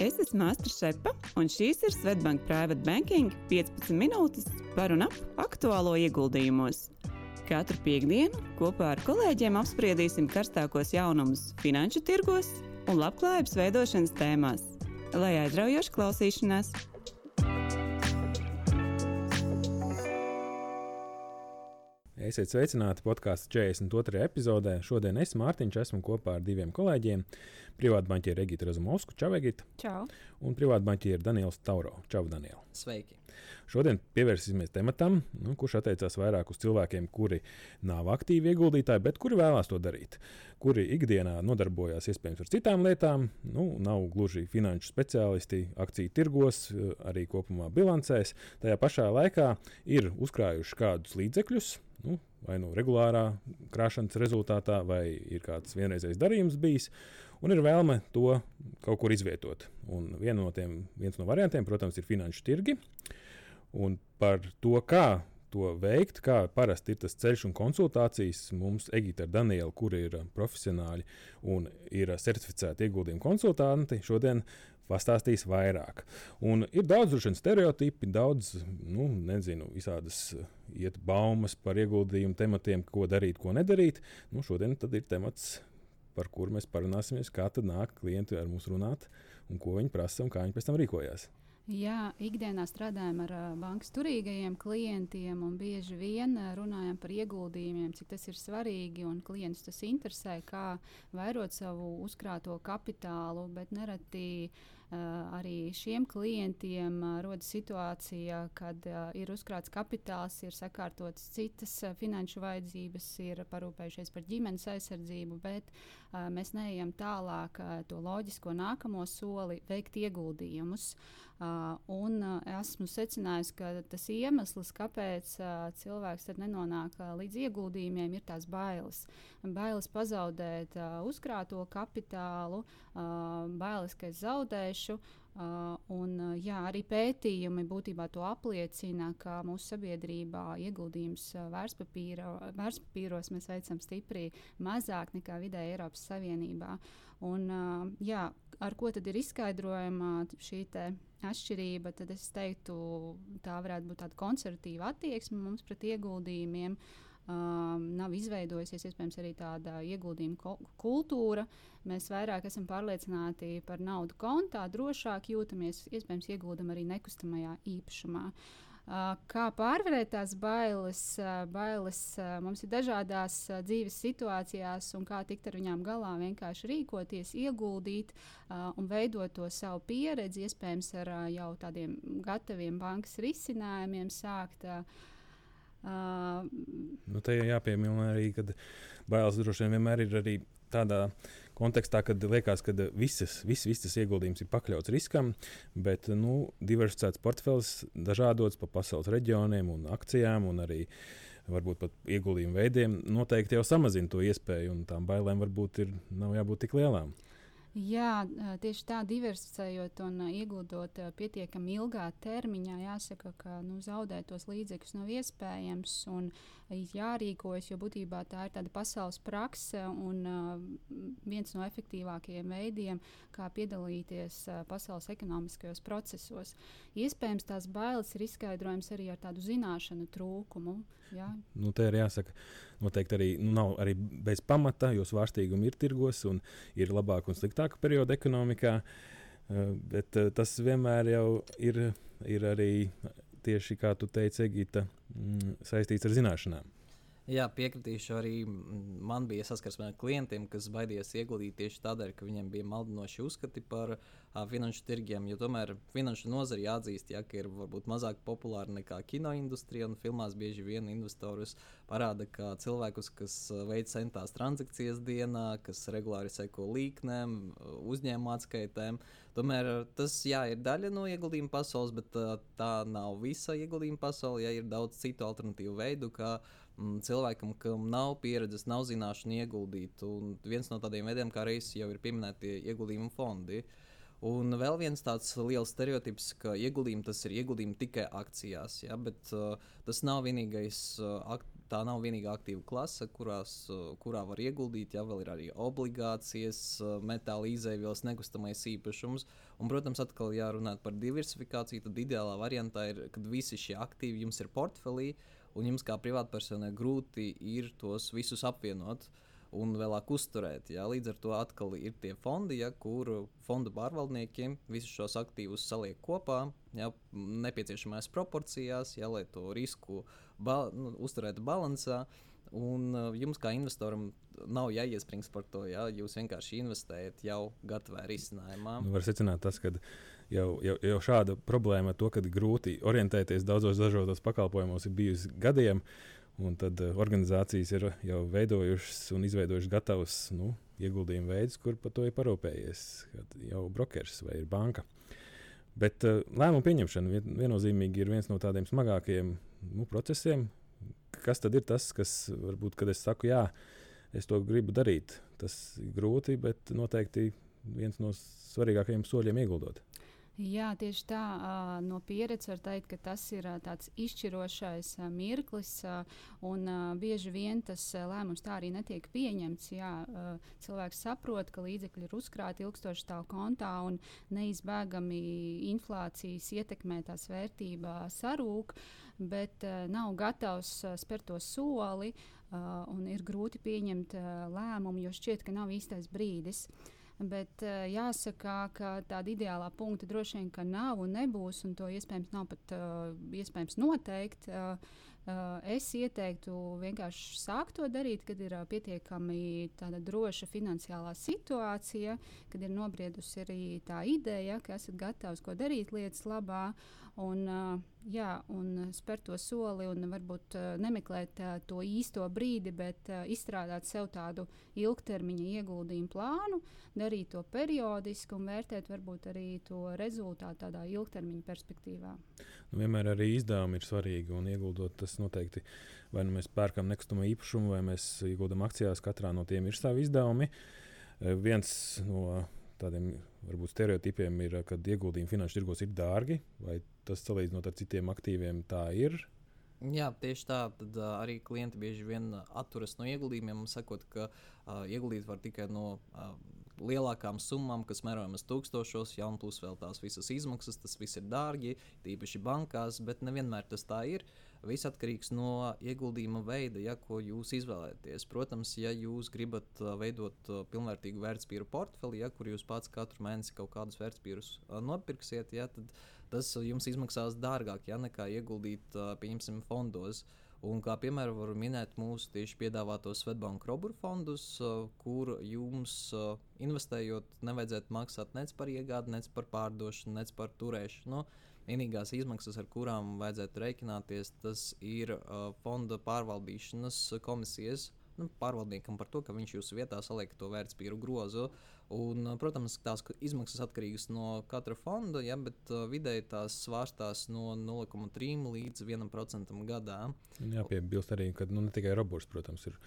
Es esmu Astra Šepa, un šīs ir Svetbank Private Banking 15 minūtes par un ap aktuālo ieguldījumos. Katru piekdienu kopā ar kolēģiem apspriedīsim karstākos jaunumus finanšu tirgos un labklājības veidošanas tēmās. Lai aizraujoši klausīšanās! Esiet sveicināti podkāstu 42. epizodē. Šodien es, Mārtiņš, esmu kopā ar diviem kolēģiem. Privātbanķieru Egītu Razumovsku, Čau, Egītu. Čau. Un privātbanķieru Danielu Stauro. Čau, Danielu. Sveiki. Šodien pievērsīsimies tematam, nu, kurš attiecās vairāk uz cilvēkiem, kuri nav aktīvi ieguldītāji, bet kuri vēlās to darīt. Kuri ikdienā nodarbojās iespējams ar citām lietām, nu, nav gluži finanšu speciālisti akciju tirgos, arī kopumā bilancēs. Tajā pašā laikā ir uzkrājuši kādus līdzekļus vai nu regulārā krāšanas rezultātā, vai ir kāds vienreizējs darījums bijis, un ir vēlme to kaut kur izvietot. Un no tiem, viens no variantiem, protams, ir finanšu tirgi. Un par to, kā to veikt, kā parasti ir tas ceļš un konsultācijas. Mums Egīta ar Danielu, kuri ir profesionāļi un ir certificēti ieguldījumu konsultanti, šodien pastāstīs vairāk. Un ir daudz vien stereotipi, daudz, nu, nezinu, visādas iet baumas par ieguldījumu tematiem, ko darīt, ko nedarīt. Nu, šodien ir temats. Par kuru mēs parunāsimies, kā tad nāk klienti ar mums runāt, un ko viņi prasa un kā viņi pēc tam rīkojas. Jā, ikdienā strādājam ar uh, bankas turīgajiem klientiem un bieži vien uh, runājam par ieguldījumiem, cik tas ir svarīgi un klientus tas interesē, kā vairot savu uzkrāto kapitālu, bet nereti arī šiem klientiem uh, rodas situācija, kad uh, ir uzkrāts kapitāls, ir sakārtotas citas finanšu vajadzības, ir parūpējušies par ģimenes aizsardzību, bet mēs neejam tālāk to loģisko nākamo soli, veikt ieguldījumus. Un esmu secinājusi, ka tas iemesls, kāpēc cilvēks nenonāk līdz ieguldījumiem, ir tās bailes. Bailes pazaudēt uzkrāto kapitālu, bailes, ka es zaudēšu. Uh, un, jā, arī pētījumi būtībā to apliecina, ka mūsu sabiedrībā ieguldījums vērtspapīros mēs veicam stipri mazāk nekā vidēji Eiropas Savienībā. Un, jā, ar ko tad ir izskaidrojama šī atšķirība? Tad es teiktu, tā varētu būt tāda konservatīva attieksme mums pret ieguldījumiem. Uh, um, nav izveidojusies iespējams arī tāda ieguldījuma kultūra. Mēs vairāk esam pārliecināti par naudu kontā, drošāk jūtamies, iespējams, ieguldam arī nekustamajā īpašumā. Uh, kā pārvarēt tās bailes? Uh, bailes uh, mums ir dažādās uh, dzīves situācijās, un kā tikt ar viņām galā, vienkārši rīkoties, ieguldīt uh, un veidot to savu pieredzi, iespējams, ar uh, jau tādiem gataviem bankas risinājumiem sākt. Uh, Uh, nu, te jāpiemina arī, ka bailes droši vien vienmēr ir arī tādā kontekstā, kad liekas, ka visas, viss tas ieguldījums ir pakļauts riskam, bet nu, diversificēts portfels dažādos pa pasaules reģioniem un akcijām un arī varbūt pat ieguldījumu veidiem noteikti jau samazina to iespēju, un tām bailēm varbūt ir, nav jābūt tik lielām. Jā, tieši tā, diversificējot un ieguldot pietiekami ilgā termiņā, jāsaka, ka nu, zaudēt tos līdzekļus nav iespējams un jārīkojas, jo būtībā tā ir tāda pasaules prakse un viens no efektīvākajiem veidiem, kā piedalīties pasaules ekonomiskajos procesos. Iespējams, tās bailes ir izskaidrojams arī ar tādu zināšanu trūkumu. Jā. Nu, te ir jāsaka, noteikti arī nu, nav arī bez pamata, jo svārstīgumi ir tirgos un ir labāk un sliktāk sliktāka perioda ekonomikā. Eh, bet eh, tas vienmēr ir, ir arī tieši kā tu teici, Egita, mm, saistīts ar zināšanām. Jā, piekritīšu. Arī man bija saskarsme ar klientiem, kas baidījās ieguldīt tieši tādēļ, ka viņiem bija maldinoši uzskati par uh, finanšu tirgiem. Jo tomēr finanšu nozare jāatzīst, ja, ka ir varbūt mazāk populāra nekā kino industrija. Un filmās bieži vien investorus parāda kā cilvēkus, kas veic centās transakcijas dienā, kas regulāri seko līknēm, uzņēmuma atskaitēm. Tomēr tas jā, ir daļa no ieguldījuma pasaules, bet uh, tā nav visa ieguldījuma pasaule. Ja ir daudz citu alternatīvu veidu, kā cilvēkam, kam nav pieredzes, nav zināšanu ieguldīt. Un viens no tādiem veidiem, kā reizes jau ir pieminēti ieguldījumu fondi. Un vēl viens tāds liels stereotips, ka ieguldījumi tas ir ieguldījumi tikai akcijās, ja? bet uh, tas nav vienīgais uh, tā nav vienīgā aktīva klase, kurās, kurā var ieguldīt. Jā, vēl ir arī obligācijas, metāla izēvielas, nekustamais īpašums. Un, protams, atkal jārunā par diversifikāciju. Tad ideālā variantā ir, kad visi šie aktīvi jums ir portfelī, un jums kā privātpersonai grūti ir tos visus apvienot. Un vēlāk uzturēt. Jā. Līdz ar to atkal ir tie fondi, ja, kur fondu pārvaldniekiem visus šos aktīvus saliek kopā, ja, nepieciešamās proporcijās, ja, lai to risku ba nu, uzturētu balansā. Un jums, kā investoram, nav jāiesprings par to. Ja? Jūs vienkārši investējat jau gatavā risinājumā. Nu, var secināt, tas, ka jau, jau, jau šāda problēma ar to, ka grūti orientēties daudzos dažādos pakalpojumos, ir bijusi gadiem. Un tad uh, organizācijas ir jau veidojušas un izveidojušas gatavus nu, ieguldījumu veidus, kur par to ir parūpējies jau brokers vai banka. Bet uh, lēmumu pieņemšana vien, viennozīmīgi ir viens no tādiem smagākajiem nu, procesiem. Kas tad ir tas, kas varbūt, kad es saku, jā, es to gribu darīt, tas ir grūti, bet noteikti viens no svarīgākajiem soļiem ieguldot. Jā, tieši tā. No pieredzes var teikt, ka tas ir tāds izšķirošais mirklis, un bieži vien tas lēmums tā arī netiek pieņemts. Jā, cilvēks saprot, ka līdzekļi ir uzkrāti ilgstoši tā kontā, un neizbēgami inflācijas ietekmē tās vērtībā sarūk, bet nav gatavs spērt to soli, un ir grūti pieņemt lēmumu, jo šķiet, ka nav īstais brīdis. Bet uh, jāsaka, ka tāda ideālā punkta droši vien nav un nebūs, un to iespējams nav pat uh, iespējams noteikt. Uh, uh, es ieteiktu vienkārši sākt to darīt, kad ir uh, pietiekami droša finansiālā situācija, kad ir nobriedusi arī tā ideja, ka esat gatavs ko darīt lietas labā. Un, jā, un spērt to soli un varbūt nemeklēt to īsto brīdi, bet izstrādāt sev tādu ilgtermiņa ieguldījumu plānu, darīt to periodiski un vērtēt varbūt arī to rezultātu tādā ilgtermiņa perspektīvā. Nu, vienmēr arī izdevumi ir svarīgi un ieguldot tas noteikti. Vai nu mēs pērkam nekustamo īpašumu, vai mēs ieguldam akcijās, katrā no tiem ir savi izdevumi. Viens no tādiem varbūt stereotipiem ir, ka ieguldījumi finanšu tirgos ir dārgi, vai tas salīdzinot ar citiem aktīviem tā ir. Jā, tieši tā. Tad uh, arī klienti bieži vien atturas no ieguldījumiem, sakot, ka uh, ieguldīt var tikai no uh, lielākām summām, kas mērojamas tūkstošos, ja un plus vēl tās visas izmaksas. Tas viss ir dārgi, tīpaši bankās, bet nevienmēr tas tā ir. Uh, Viss atkarīgs no ieguldījuma veida, ja, ko jūs izvēlēties. Protams, ja jūs gribat uh, veidot uh, pilnvērtīgu vērtspapīru portfeli, ja, kur jūs pats katru mēnesi kaut kādus vērtspapīrus uh, nopirksiet, ja, tad tas jums izmaksās dārgāk ja, nekā ieguldīt, pieņemsim, fondos. Un kā piemēram, varu minēt mūsu tieši piedāvātos Svetbanka roburu fondus, kur jums investējot, nevajadzētu maksāt nec par iegādi, nec par pārdošanu, nec par turēšanu. Nu, Vienīgās izmaksas, ar kurām vajadzētu rēķināties, tas ir fonda pārvaldīšanas komisijas nu, pārvaldniekam par to, ka viņš jūsu vietā saliek to vērtspapīru grozu. Un, uh, protams, tās izmaksas atkarīgas no katra fonda, ja, bet uh, vidēji tās svārstās no 0,3 līdz 1% gadā. Jā, piebilst arī, ka nu, ne tikai robots, protams, ir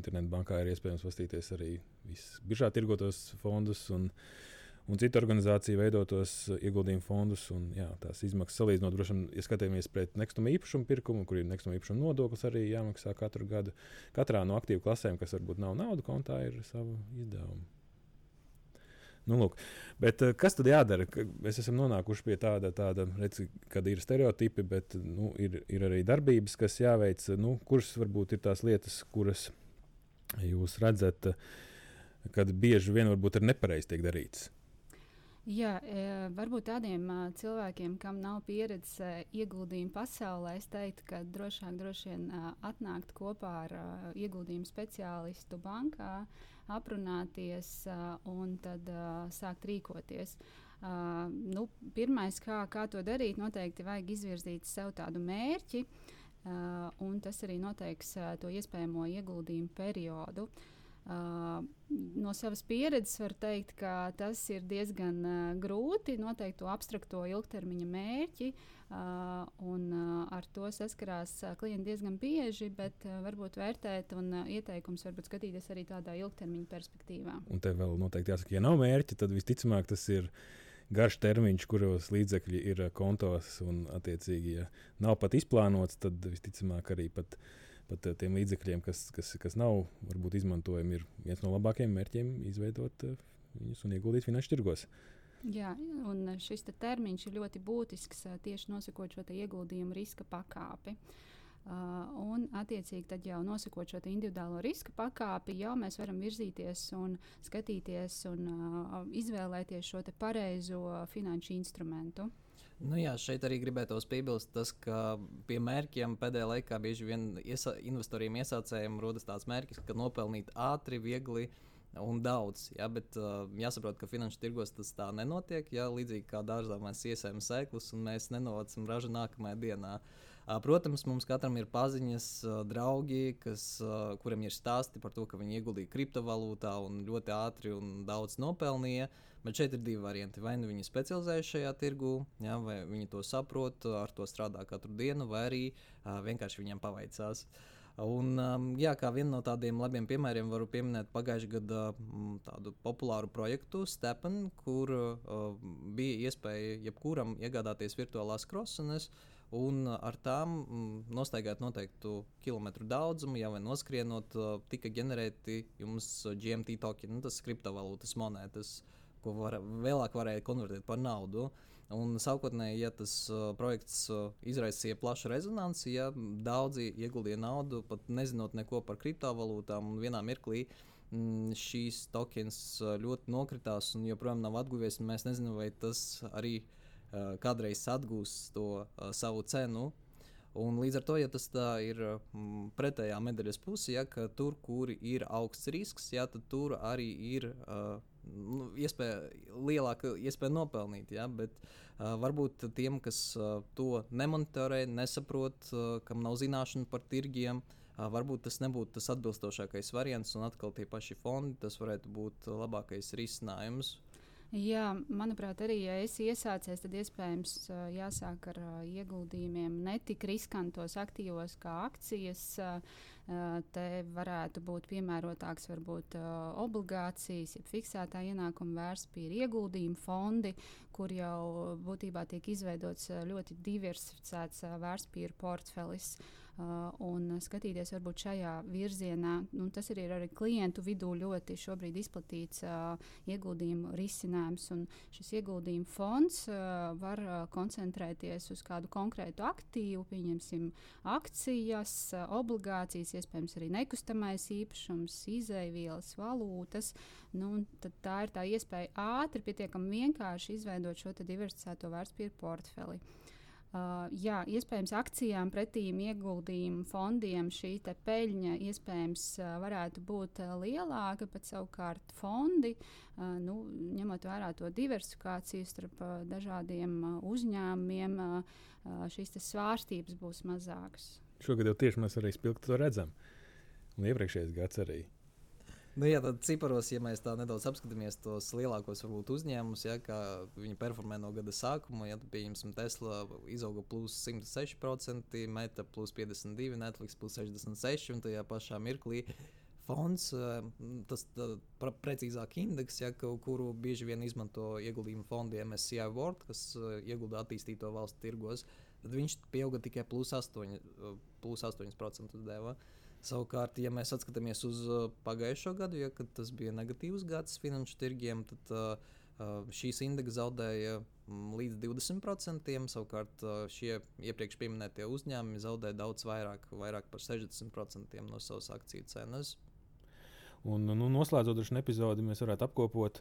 internetbankā, ir iespējams pastīties arī visbiežāk tirgotos fondus. Un, uh, un citu organizāciju veidotos uh, ieguldījumu fondus. Un, jā, tās izmaksas salīdzinot, droši vien, ja skatāmies pret nekustamo īpašumu pirkumu, kur ir nekustamo īpašumu nodoklis arī jāmaksā katru gadu. Katrā no aktīvu klasēm, kas varbūt nav naudu kontā, ir sava izdevuma. Nu, lūk. Bet, uh, kas tad jādara? Mēs esam nonākuši pie tāda, tāda redz, kad ir stereotipi, bet nu, ir, ir arī darbības, kas jāveic. Nu, kuras varbūt ir tās lietas, kuras jūs redzat, kad bieži vien varbūt ir nepareizi tiek darītas? Jā, e, varbūt tādiem cilvēkiem, kam nav pieredze ieguldījumu pasaulē, es teiktu, ka drošāk droši vien atnākt kopā ar ieguldījumu speciālistu bankā, aprunāties un tad sākt rīkoties. Nu, Pirmais, kā, kā to darīt, noteikti vajag izvirzīt sev tādu mērķi, un tas arī noteiks to iespējamo ieguldījumu periodu. Uh, Uh, no savas pieredzes var teikt, ka tas ir diezgan uh, grūti noteikt to abstrakto ilgtermiņa mērķi, uh, un uh, ar to saskarās uh, klienti diezgan bieži, bet uh, varbūt vērtēt un uh, ieteikums varbūt skatīties arī tādā ilgtermiņa perspektīvā. Un te vēl noteikti jāsaka, ja nav mērķi, tad visticamāk tas ir garš termiņš, kuros līdzekļi ir kontos, un, attiecīgi, ja nav pat izplānots, tad visticamāk arī pat pat tiem līdzekļiem, kas, kas, kas nav varbūt izmantojami, ir viens no labākajiem mērķiem izveidot viņus un ieguldīt finanšu tirgos. Jā, un šis te termiņš ir ļoti būtisks tieši nosakot šo ieguldījumu riska pakāpi. Uh, un, attiecīgi, tad jau nosakot šo individuālo riska pakāpi, jau mēs varam virzīties un skatīties un uh, izvēlēties šo pareizo finanšu instrumentu. Nu jā, šeit arī gribētos piebilst, tas, ka pie mērķiem pēdējā laikā bieži vien iesa investoriem iesācējiem rodas tāds mērķis, ka nopelnīt ātri, viegli uh, un daudz. Ja, bet uh, jāsaprot, ka finanšu tirgos tas tā nenotiek. Ja, līdzīgi kā dārzā mēs iesējam sēklas un mēs nenovācam ražu nākamajā dienā. Uh, protams, mums katram ir paziņas, uh, draugi, kas, uh, kuriem ir stāsti par to, ka viņi ieguldīja kriptovalūtā un ļoti ātri un daudz nopelnīja. Bet šeit ir divi varianti. Vai nu viņi specializējas šajā tirgu, ja, vai viņi to saprot, ar to strādā katru dienu, vai arī uh, vienkārši viņiem paveicās. Uh, Un, um, jā, kā vienu no tādiem labiem piemēriem varu pieminēt pagājušā gada um, tādu populāru projektu Stepan, kur uh, bija iespēja jebkuram iegādāties virtuālās krosenes. Un ar tām nostaigāt noteiktu kilometru daudzumu, jau noskrienot, uh, tika ģenerēti jums GMT tokeni, nu, tas kriptovalūtas monētas, ko var, vēlāk varēja konvertēt par naudu. Un sākotnēji, ja tas uh, projekts uh, izraisīja plašu rezonanci, ja daudzi ieguldīja naudu, pat nezinot neko par kriptovalūtām, un vienā mirklī mm, šīs tokens ļoti nokritās un joprojām nav atguvies. Mēs nezinām, vai tas arī uh, kādreiz atgūs to uh, savu cenu. Un līdz ar to, ja tas ir pretējā medaļas pusē, ja, tur, kur ir augsts risks, ja, tad tur arī ir uh, nu, iespēja, lielāka iespēja nopelnīt. Ja? Bet uh, varbūt tiem, kas uh, to nemonitorē, nesaprot, uh, kam nav zināšanu par tirgiem, uh, varbūt tas nebūtu tas atbilstošākais variants, un atkal tie paši fondi, tas varētu būt labākais risinājums. Jā, manuprāt, arī ja es iesācies, tad iespējams jāsāk ar ieguldījumiem ne tik riskantos aktīvos kā akcijas. Te varētu būt piemērotāks varbūt obligācijas, ja fiksētā ienākuma vērtspapīra ieguldījuma fondi, kur jau būtībā tiek izveidots ļoti diversificēts vērtspapīra portfelis. Uh, un skatīties varbūt šajā virzienā. Nu, tas ir arī klientu vidū ļoti izplatīts uh, ieguldījumu risinājums. Šis ieguldījumu fonds uh, var uh, koncentrēties uz kādu konkrētu aktīvu, pieņemsim, akcijas, uh, obligācijas, iespējams, arī nekustamais īpašums, izēvielas, valūtas. Nu, tā ir tā iespēja ātri, pietiekami vienkārši izveidot šo diversificēto vērtspapīru portfeli. Uh, Uh, jā, iespējams, akcijām pretīm ieguldījumu fondiem šī peļņa iespējams uh, varētu būt uh, lielāka, bet savukārt fondi, uh, nu, ņemot vērā to diversifikāciju starp uh, dažādiem uh, uzņēmumiem, uh, uh, šīs svārstības būs mazākas. Šogad jau tieši mēs arī spilgti to redzam. Un iepriekšējais gads arī Nu, jā, tad ciparos, ja mēs tā nedaudz apskatāmies tos lielākos varbūt, uzņēmumus, ja, kā viņi performē no gada sākuma, ja pieņemsim Tesla izauga plus 106%, Meta plus 52%, Netflix plus 66% un tajā pašā mirklī. Fonds, eh, tas ir precīzāk indeks, ja, kuru bieži vien izmanto ieguldījumu fondi MSCI World, kas eh, iegulda attīstīto valstu tirgos. Tad viņš pieauga tikai plus 8%. Eh, plus 8% deva. Uh, Savukārt, ja mēs skatāmies uz uh, pagājušo gadu, ja tas bija negatīvs gads finanšu tirgiem, tad uh, uh šīs indeksa zaudēja mm, līdz 20%. Savukārt uh, šie iepriekš minētie uzņēmumi zaudēja daudz vairāk, vairāk par 60% no savas akciju cenas. Un, nu, noslēdzot šo epizodi, mēs varētu apkopot,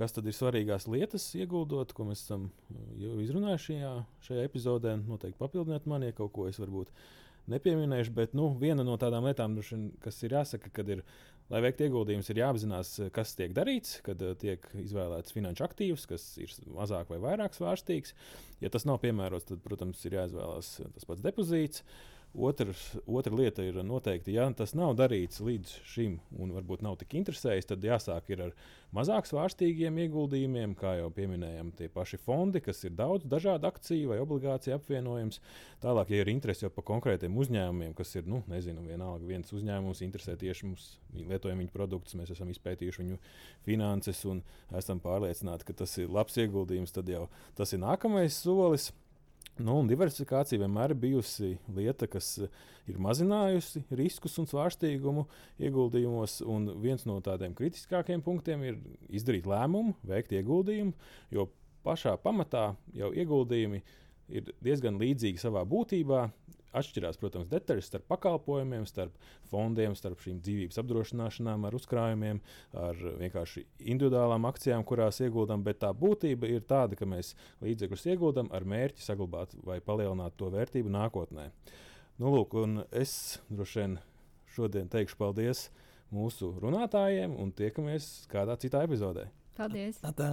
kas tad ir svarīgās lietas, ieguldot, ko mēs esam jau izrunājuši šajā, šajā epizodē. Noteikti papildiniet mani, ja kaut ko es varbūt nepieminējuši, bet nu, viena no tādām lietām, kas ir jāsaka, kad ir, lai veiktu ieguldījumus, ir jāapzinās, kas tiek darīts, kad uh, tiek izvēlēts finanšu aktīvs, kas ir mazāk vai vairāk svārstīgs. Ja tas nav piemērots, tad, protams, ir jāizvēlās tas pats depozīts. Uh, Otrs, otra lieta ir noteikti, ja tas nav darīts līdz šim, un varbūt nav tik interesējis, tad jāsāk ar mazāk svārstīgiem ieguldījumiem, kā jau pieminējām, tie paši fondi, kas ir daudz dažādu akciju vai obligāciju apvienojums. Tālāk, ja ir interese jau par konkrētiem uzņēmumiem, kas ir, nu, nezinu, vienalga viens uzņēmums, interesē tieši mums, lietojam viņu produktus, mēs esam izpētījuši viņu finanses un esam pārliecināti, ka tas ir labs ieguldījums, tad jau tas ir nākamais solis. Nu, diversifikācija vienmēr ir bijusi lieta, kas ir mazinājusi riskus un svārstīgumu ieguldījumos. Un viens no tādiem kritiskākiem punktiem ir izdarīt lēmumu, veikt ieguldījumu, jo pašā pamatā jau ieguldījumi ir diezgan līdzīgi savā būtībā. Atšķirās, protams, detaļas starp pakalpojumiem, starp fondiem, starp šīm dzīvības apdrošināšanām, ar uzkrājumiem, ar vienkārši individuālām akcijām, kurās ieguldām. Bet tā būtība ir tāda, ka mēs līdzekļus ieguldām ar mērķi saglabāt vai palielināt to vērtību nākotnē. Nu, lūk, es droši vien šodien teikšu paldies mūsu runātājiem un tiekamies kādā citā epizodē. Paldies! Atā.